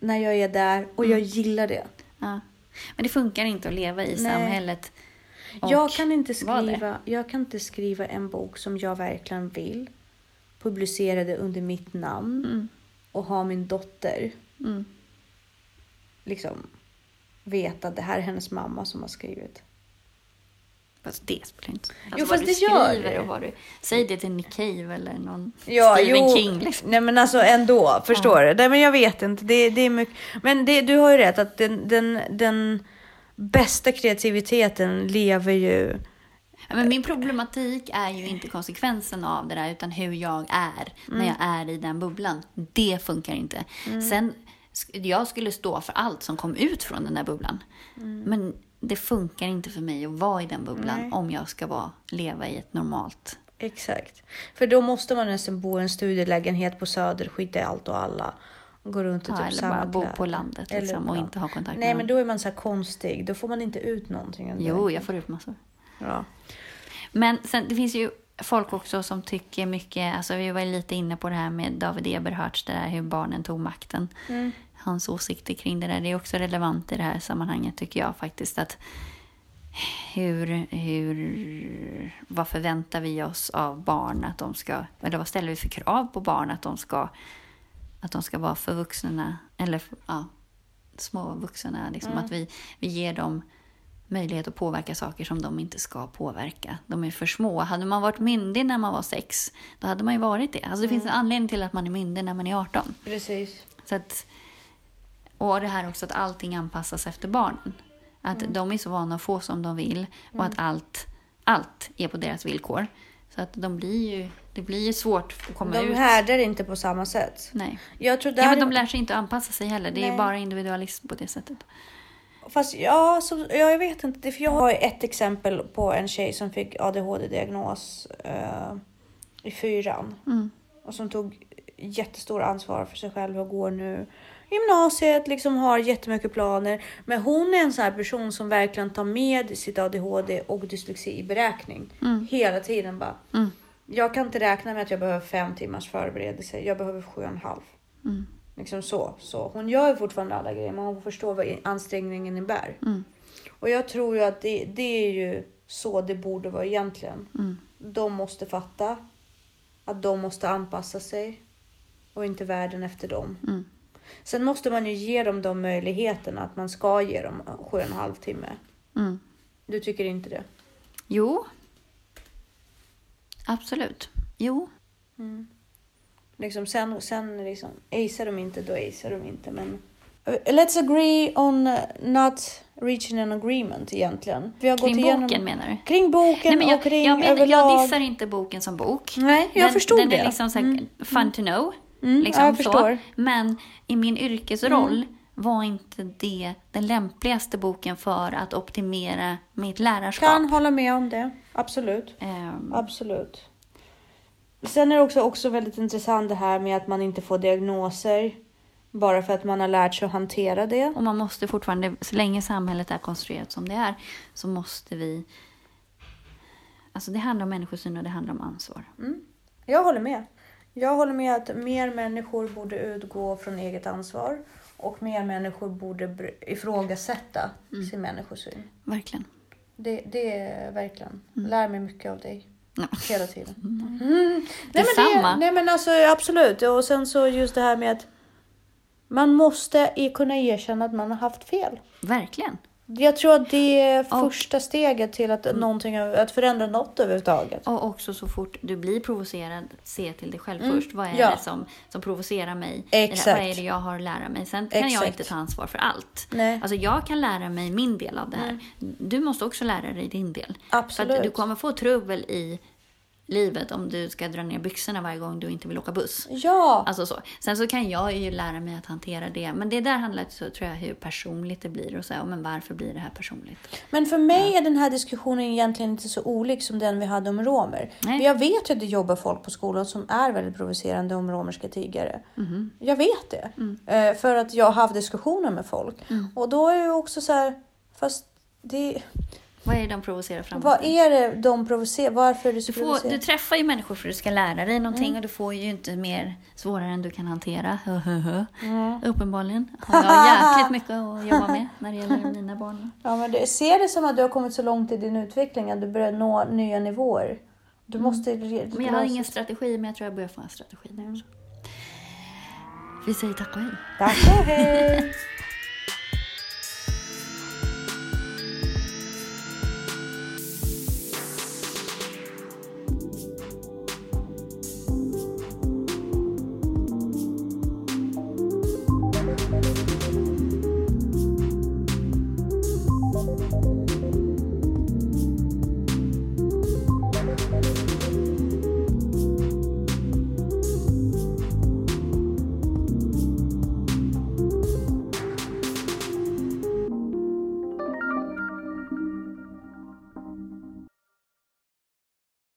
när jag är där och jag gillar det. Ja. Men det funkar inte att leva i Nej. samhället. Jag kan, inte skriva, jag kan inte skriva en bok som jag verkligen vill. Publicera det under mitt namn Mm. och ha min dotter Mm. liksom veta att det här är hennes mamma som har skrivit. Fast det spelar inte alltså, Jo, fast det gör det. och vad du... Säg det till Nick Cave eller någon Ja, Stephen jo. King. Liksom. Nej men alltså ändå, förstår du? Nej men jag vet inte. Det, det är mycket. Men det, du har ju rätt att den, den, den bästa kreativiteten lever ju... Ja, Men min problematik är ju inte konsekvensen av det där utan hur jag är när Mm. jag är i den bubblan. Det funkar inte. Sen, sk- jag skulle stå för allt som kom ut från den där bubblan. Men det funkar inte för mig att vara i den bubblan Mm. Nej. om jag ska vara, leva i ett normalt... Exakt. För då måste man nästan bo i en studielägenhet på Söder, skita i allt och alla. Och gå runt i Ja, typ eller bara bo på landet liksom, och inte ha kontakt Nej med men någon. då är man så konstig. Då får man inte ut någonting. ändå. Jo, jag får ut massor. Ja. Men sen, det finns ju folk också som tycker mycket, alltså vi var lite inne på det här med David Eberhards, det där hur barnen tog makten. Mm. Hans åsikter kring det där, det är också relevant i det här sammanhanget tycker jag faktiskt. att hur, hur, vad förväntar vi oss av barn att de ska, eller vad ställer vi för krav på barn att de ska, att de ska vara för vuxna, eller ja, små vuxna, liksom Mm. att vi, vi ger dem möjlighet att påverka saker som de inte ska påverka. De är för små. Hade man varit myndig när man var sex, då hade man ju varit det. Alltså det finns en Mm. anledning till att man är myndig när man är 18. Precis. Så att, och det här också att allting anpassas efter barnen. Att Mm. de är så vana att få som de vill och att allt, allt är på deras villkor. Så att de blir ju, det blir ju svårt att komma De ut. härdar inte på samma sätt. Nej. Jag tror där... Ja, men de lär sig inte att anpassa sig heller. Det är Nej. bara individualism på det sättet. Fast ja, så, ja, jag vet inte. För jag har ett exempel på en tjej som fick ADHD-diagnos eh, i fyran. Mm. Och som tog jättestor ansvar för sig själv och går nu gymnasiet, liksom har jättemycket planer. Men hon är en sån här person som verkligen tar med sitt ADHD och dyslexi i beräkning. Mm. Hela tiden bara. Mm. Jag kan inte räkna med att jag behöver fem timmars förberedelse. Jag behöver sju och en halv. Mm. Liksom så. så. Hon gör fortfarande alla grejer, men hon förstår vad ansträngningen innebär. Mm. Och jag tror ju att det, det är ju så det borde vara egentligen. Mm. De måste fatta att de måste anpassa sig och inte världen efter dem. Mm. Sen måste man ju ge dem de möjligheterna att man ska ge dem sju och en halv timme. Mm. Du tycker inte det? Jo. Absolut. Jo. Liksom sen, sen liksom, acear de inte, då acear de inte. Men let's agree on uh, not reaching an agreement egentligen. Vi har Kring gått igenom... boken menar du? Kring boken Nej, men jag, och kring jag, men, överlag. jag dissar inte boken som bok. Nej, jag den, förstod den det. är liksom så här fun to know. Mm, liksom ja, jag så. förstår. Men i min yrkesroll var inte det den lämpligaste boken för att optimera mitt lärarskap. Kan hålla med om det. Absolut. Ehm, Absolut. Sen är det också, också väldigt intressant det här med att man inte får diagnoser bara för att man har lärt sig att hantera det. och man måste fortfarande, så länge samhället är konstruerat som det är, så måste vi... Alltså det handlar om människosyn och det handlar om ansvar. Jag håller med. Jag håller med att mer människor borde utgå från eget ansvar och mer människor borde ifrågasätta sin människosyn. Verkligen. Det, det är verkligen. Lär mig mycket av dig. Ja. Hela tiden. Mm. Nej, men Detsamma. det, nej men alltså absolut. Och sen så just det här med att man måste kunna erkänna att man har haft fel. Verkligen. Jag tror att det är Och- första steget till att, någonting, att förändra något överhuvudtaget. Och också så fort du blir provocerad, se till dig själv först. Vad är Mm. Ja. det som, som provocerar mig? Exakt. Vad är det jag har att lära mig? Sen kan jag Exakt. inte ta ansvar för allt. Nej. Alltså jag kan lära mig min del av det här. Du måste också lära dig din del. För Absolut. att du kommer få trubbel i livet om du ska dra ner byxorna varje gång du inte vill åka buss. Ja, Alltså så. Sen så kan jag ju lära mig att hantera det. Men det där handlar så tror jag hur personligt det blir och så här, men varför blir det här personligt? men för mig är den här diskussionen egentligen inte så olik som den vi hade om romer. Nej. Jag vet ju att det jobbar folk på skolan som är väldigt provocerande om romerska tiggare. Mhm. Jag vet det. Mm. Eh, För att jag har haft diskussioner med folk. Och då är det också så här, fast det, Vad är det de provocerar fram vad är det de provocerar? Varför är det så Du, får, du träffar ju människor för att du ska lära dig någonting Mm. och du får ju inte mer svårare än du kan hantera. Uppenbarligen har jag jäkligt mycket att jobba med när det gäller mina barn. Ja, men det, ser det som att du har kommit så långt i din utveckling att du börjar nå nya nivåer. Du måste... Mm. Men jag har ingen strategi, men jag tror jag börjar få en strategi nu. också. Vi säger tack och hej. Tack och hej!